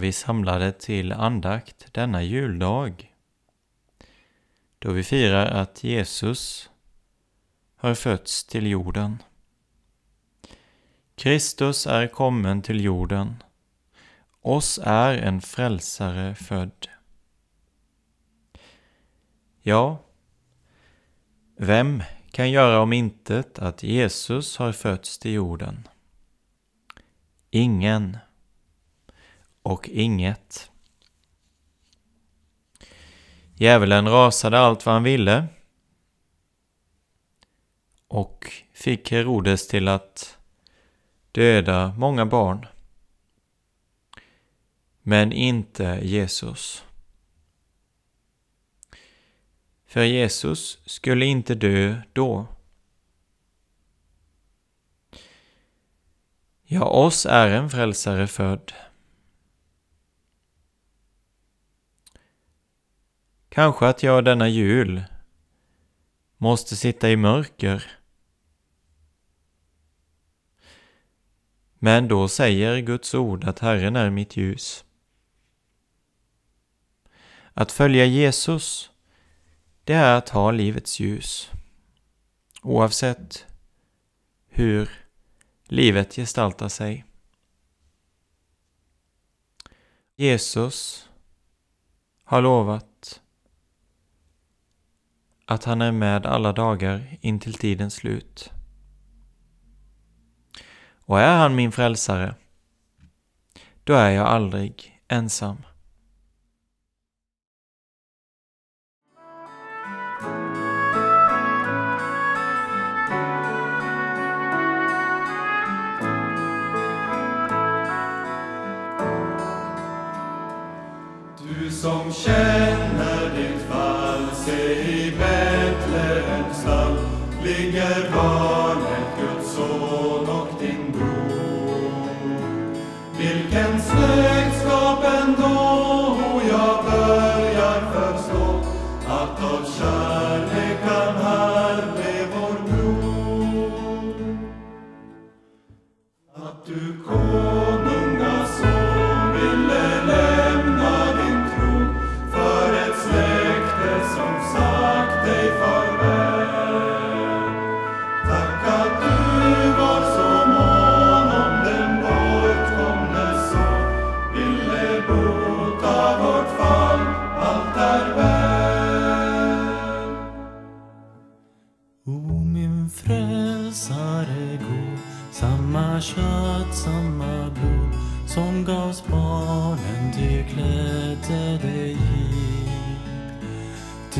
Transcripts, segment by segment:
Då är vi samlade till andakt denna juldag, då vi firar att Jesus har fötts till jorden. Kristus är kommen till jorden, oss är en frälsare född. Ja, vem kan göra om intet att Jesus har fötts till jorden? Ingen och inget. Djävulen rasade allt vad han ville och fick Herodes till att döda många barn. Men inte Jesus. För Jesus skulle inte dö då. Ja, oss är en frälsare född. Kanske att jag denna jul måste sitta i mörker. Men då säger Guds ord att Herren är mitt ljus. Att följa Jesus, det är att ha livets ljus. Oavsett hur livet gestaltar sig. Jesus har lovat att han är med alla dagar in till tidens slut. Och är han min frälsare, då är jag aldrig ensam. Du som känner ligger barnet,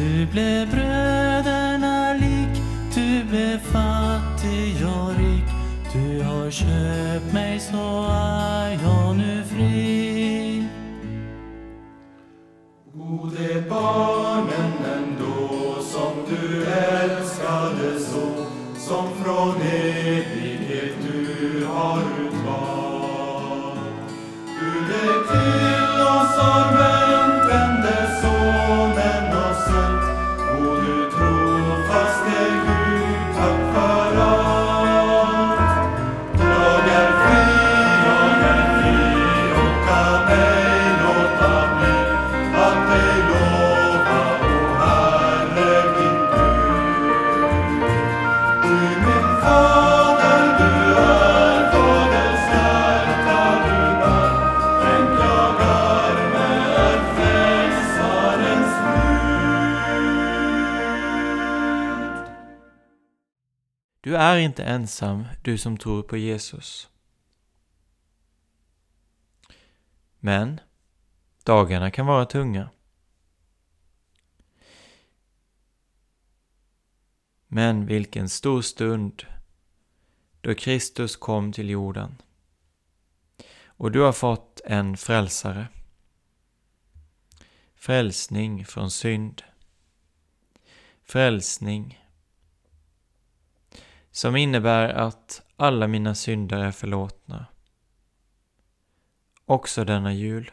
Du blev bröderna lik, du blev fattig och rik. Du har köpt mig så är jag nu fri. Du är inte ensam, du som tror på Jesus. Men dagarna kan vara tunga. Men vilken stor stund då Kristus kom till jorden. Och du har fått en frälsare. Frälsning från synd. Frälsning som innebär att alla mina synder är förlåtna. Också denna jul.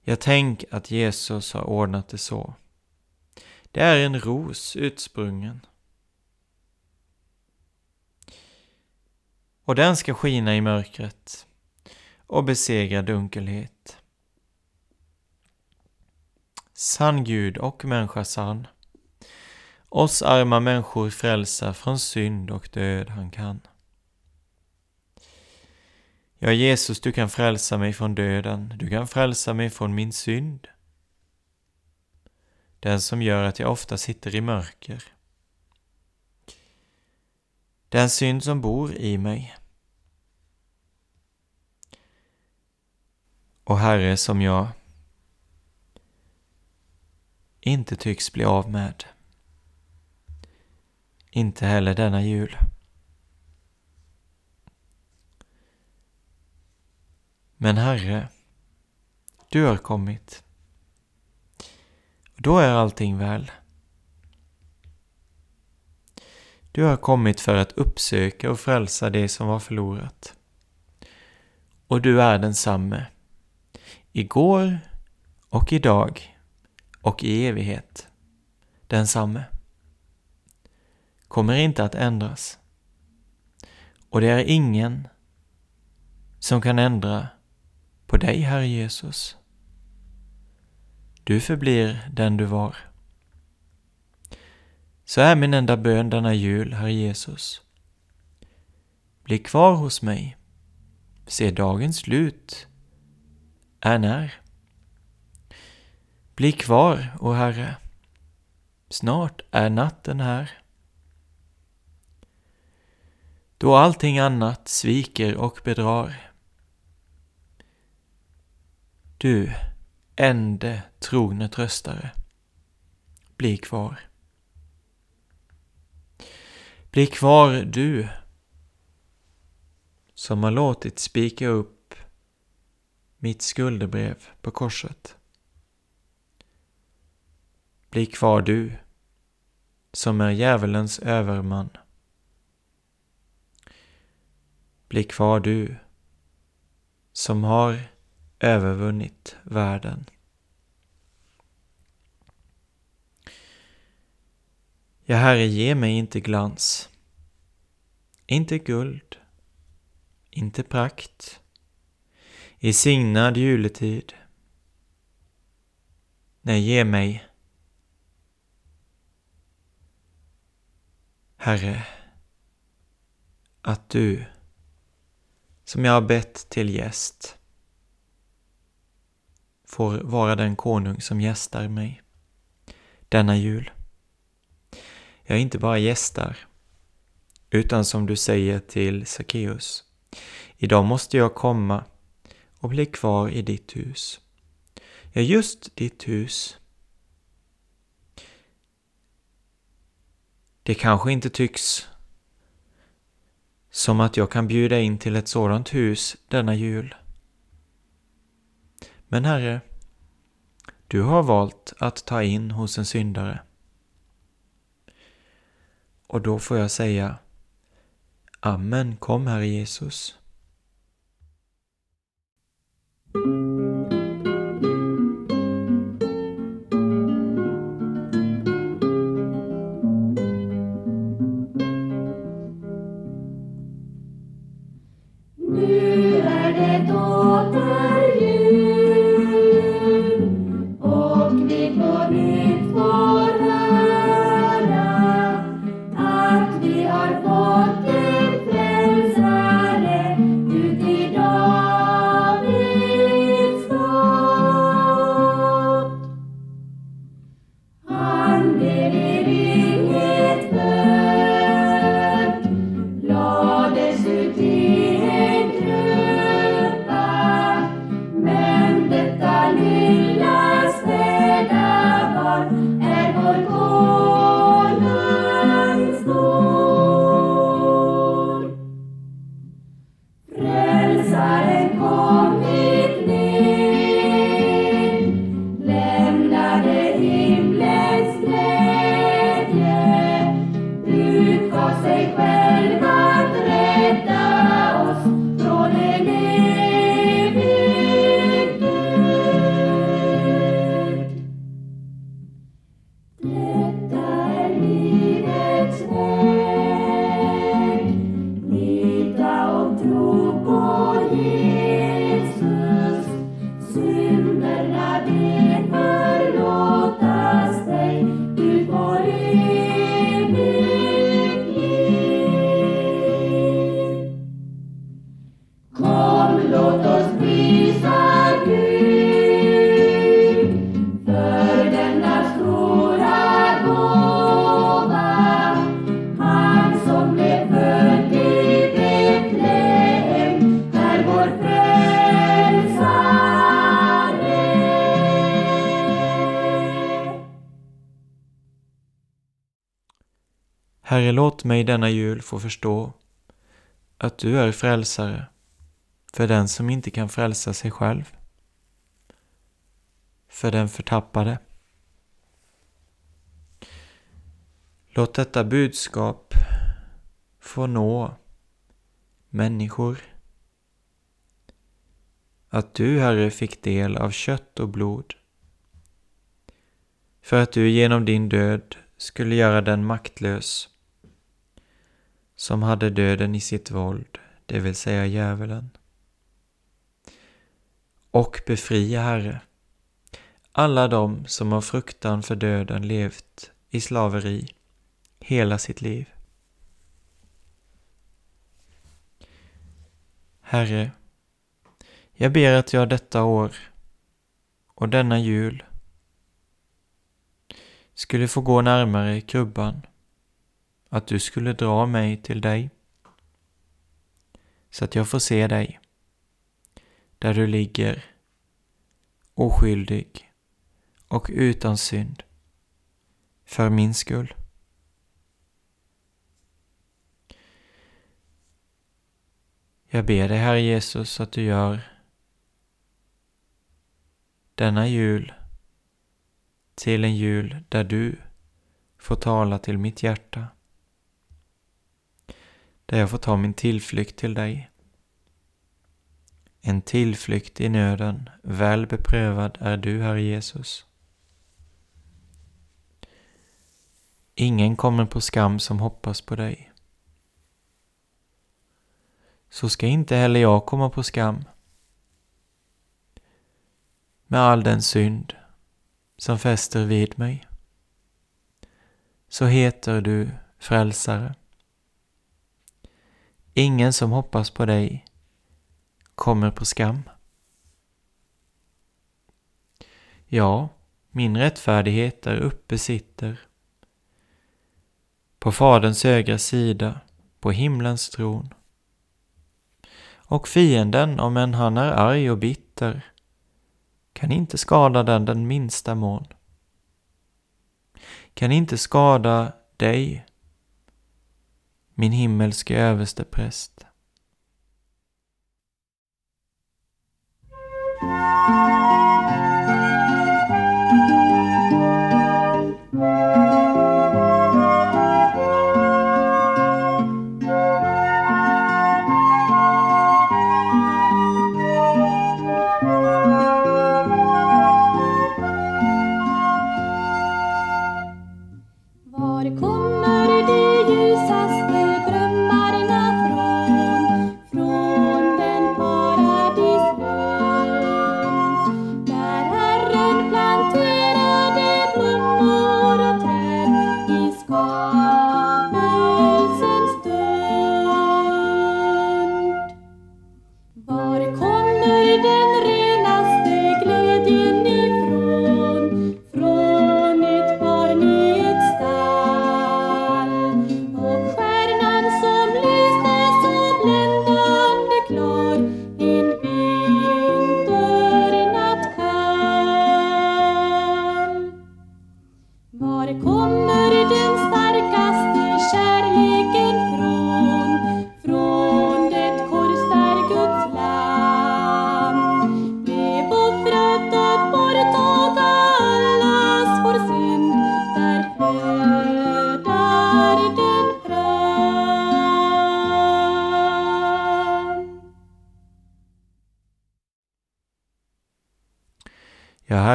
Jag tänk att Jesus har ordnat det så. Det är en ros utsprungen. och den ska skina i mörkret och besegra dunkelhet. Sann Gud och människa sann. Oss arma människor frälsa från synd och död han kan. Ja, Jesus, du kan frälsa mig från döden, du kan frälsa mig från min synd. Den som gör att jag ofta sitter i mörker. Den synd som bor i mig. Och Herre, som jag inte tycks bli av med. Inte heller denna jul. Men Herre, du har kommit. Då är allting väl. Du har kommit för att uppsöka och frälsa det som var förlorat. Och du är densamme. Igår och idag och i evighet. Densamme. Kommer inte att ändras. Och det är ingen som kan ändra på dig, Herre Jesus. Du förblir den du var. Så är min enda bön denna jul, Herre Jesus. Bli kvar hos mig. Se dagens slut är när. Bli kvar, o Herre. Snart är natten här. Då allting annat sviker och bedrar du, ende trogne tröstare, bli kvar. Bli kvar du, som har låtit spika upp mitt skuldebrev på korset. Bli kvar du, som är djävulens överman. Bli kvar du, som har övervunnit världen. Ja, Herre, ge mig inte glans, inte guld, inte prakt, i signad juletid. Nej, ge mig, Herre, att du, som jag har bett till gäst, får vara den konung som gästar mig denna jul. Jag inte bara gästar, utan som du säger till Sackeus, idag måste jag komma och bli kvar i ditt hus. Ja, just ditt hus. Det kanske inte tycks som att jag kan bjuda in till ett sådant hus denna jul. Men Herre, du har valt att ta in hos en syndare. Och då får jag säga Amen, kom Herre Jesus. Herre, låt mig denna jul få förstå att du är frälsare för den som inte kan frälsa sig själv, för den förtappade. Låt detta budskap få nå människor. Att du, Herre, fick del av kött och blod för att du genom din död skulle göra den maktlös som hade döden i sitt våld, det vill säga djävulen. Och befria, Herre, alla dem som av fruktan för döden levt i slaveri hela sitt liv. Herre, jag ber att jag detta år och denna jul skulle få gå närmare krubban, att du skulle dra mig till dig, så att jag får se dig, där du ligger, oskyldig och utan synd, för min skull. Jag ber dig, Herre Jesus, att du gör denna jul till en jul där du får tala till mitt hjärta. Där jag får ta min tillflykt till dig. En tillflykt i nöden, väl beprövad är du, Herre Jesus. Ingen kommer på skam som hoppas på dig. Så ska inte heller jag komma på skam med all den synd som fäster vid mig. Så heter du frälsare. Ingen som hoppas på dig kommer på skam. Ja, min rättfärdighet där uppe sitter på Faderns högra sida på himlens tron. Och fienden, om än han är arg och bitter, kan inte skada den den minsta mån. Kan inte skada dig, min himmelske överste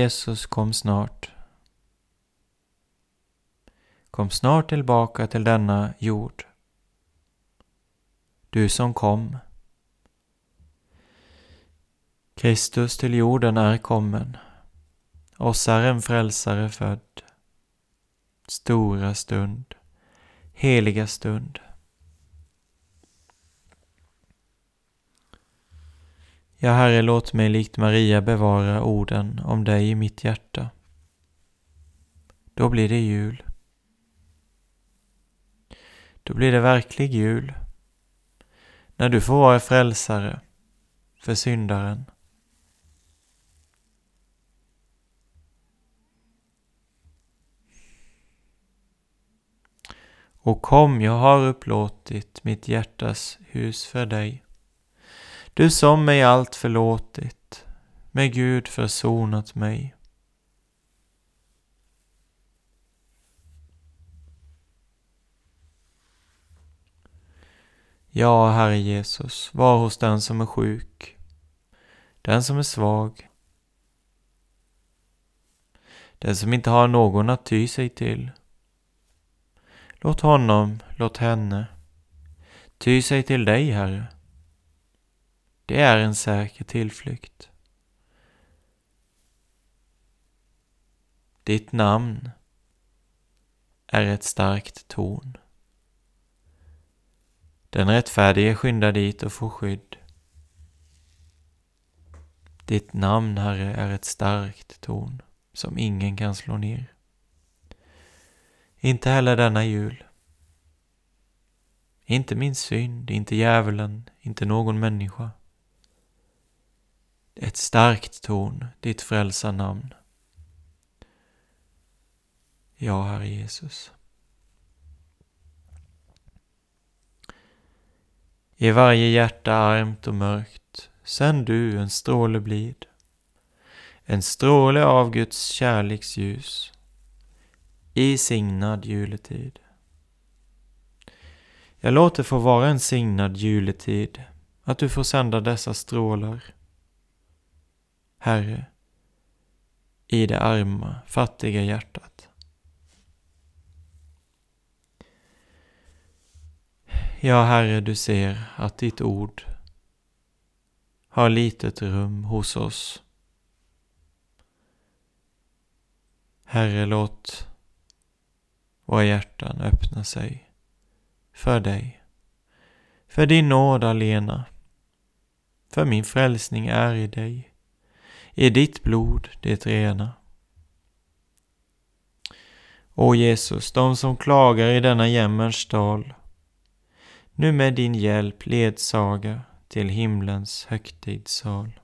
Jesus, kom snart. Kom snart tillbaka till denna jord. Du som kom. Kristus till jorden är kommen. Oss är en frälsare född. Stora stund, heliga stund. Ja, Herre, låt mig likt Maria bevara orden om dig i mitt hjärta. Då blir det jul. Då blir det verklig jul. När du får vara frälsare för syndaren. Och kom, jag har upplåtit mitt hjärtas hus för dig. Du som mig allt förlåtit, med Gud försonat mig. Ja, Herre Jesus, var hos den som är sjuk, den som är svag, den som inte har någon att ty sig till. Låt honom, låt henne ty sig till dig, Herre. Det är en säker tillflykt. Ditt namn är ett starkt torn. Den rättfärdige skyndar dit och får skydd. Ditt namn, Herre, är ett starkt torn som ingen kan slå ner. Inte heller denna jul. Inte min synd, inte djävulen, inte någon människa. Ett starkt torn, ditt frälsarnamn. Ja, Herre Jesus. I varje hjärta armt och mörkt sänd du en stråle blid. En stråle av Guds kärleksljus i signad juletid. Jag låter få vara en signad juletid, att du får sända dessa strålar. Herre, i det arma, fattiga hjärtat. Ja, Herre, du ser att ditt ord har litet rum hos oss. Herre, låt våra hjärtan öppna sig för dig, för din nåd alena, för min frälsning är i dig, i ditt blod det rena. O Jesus, de som klagar i denna jämmerns dal, nu med din hjälp ledsaga till himlens högtidssal.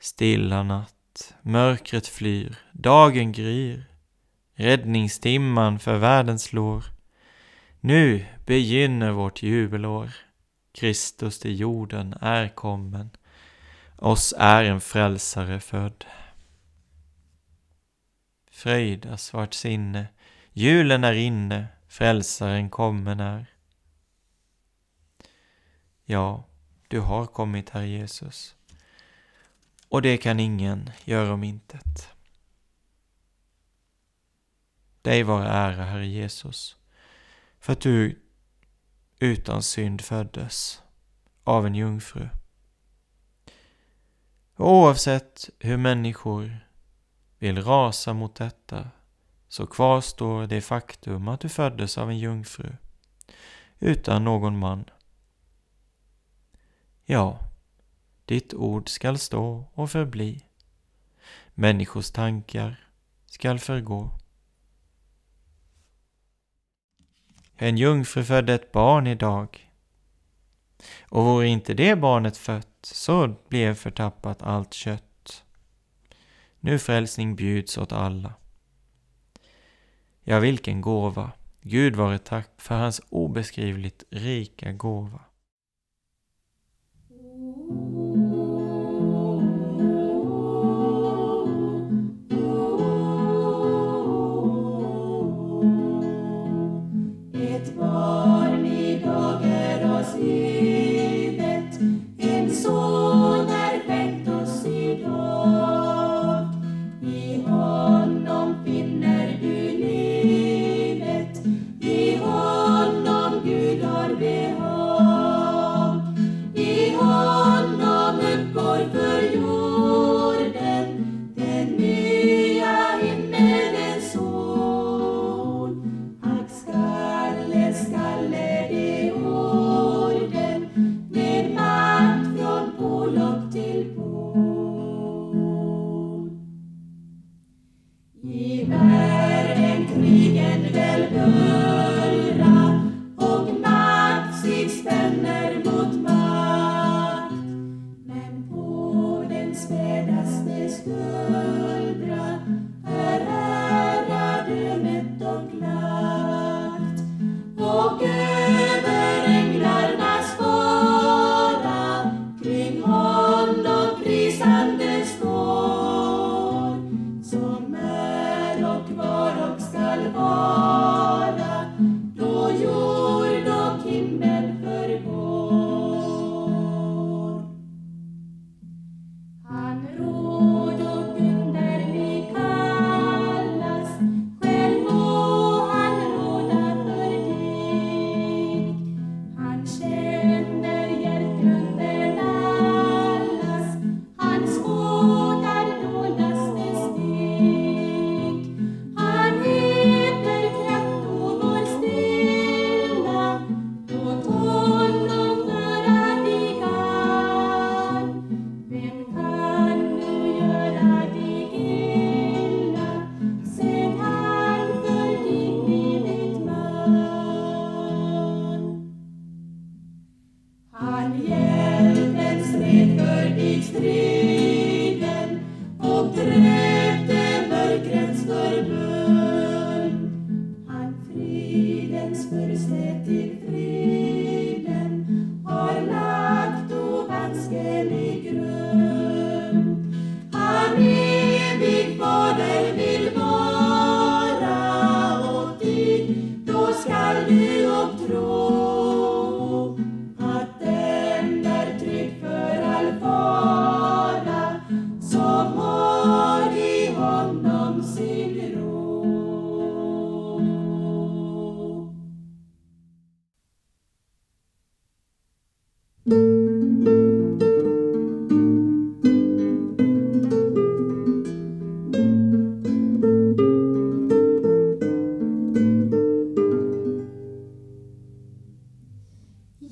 Stilla natt, mörkret flyr, dagen gryr, räddningstimman för världen slår. Nu begynner vårt jubelår. Kristus till jorden är kommen, oss är en frälsare född. Fröjdas vart sinne, julen är inne, Frälsaren kommen är. Ja, du har kommit, Herre Jesus. Och det kan ingen göra om intet. Dig vare ära, Herre Jesus, för att du utan synd föddes av en jungfru. Och oavsett hur människor vill rasa mot detta så kvarstår det faktum att du föddes av en jungfru utan någon man. Ja, ditt ord skall stå och förbli. Människors tankar skall förgå. En jungfru födde ett barn idag. Och vore inte det barnet fött så blev förtappat allt kött. Nu frälsning bjuds åt alla. Ja, vilken gåva! Gud vare tack för hans obeskrivligt rika gåva. striden och drömmen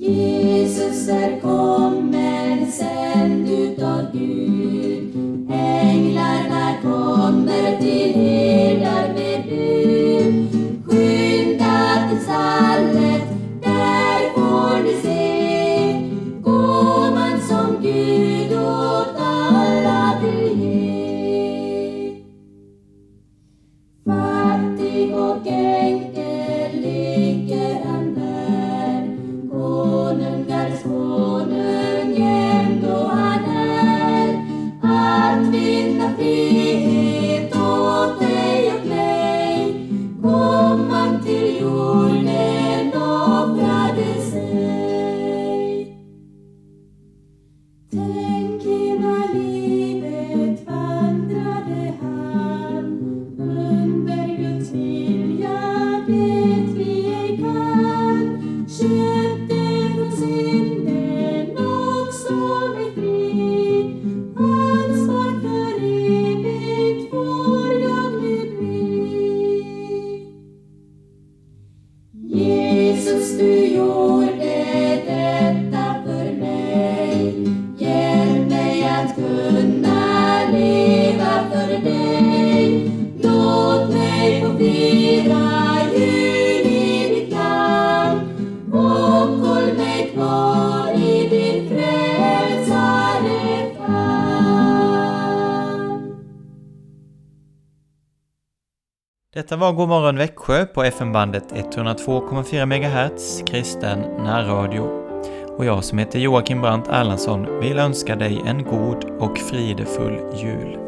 Jesus är kommen, sänd utav Gud. Detta var Godmorgon Växjö på FM-bandet 102,4 MHz kristen närradio. Och jag som heter Joakim Brandt Erlandsson vill önska dig en god och fridefull jul.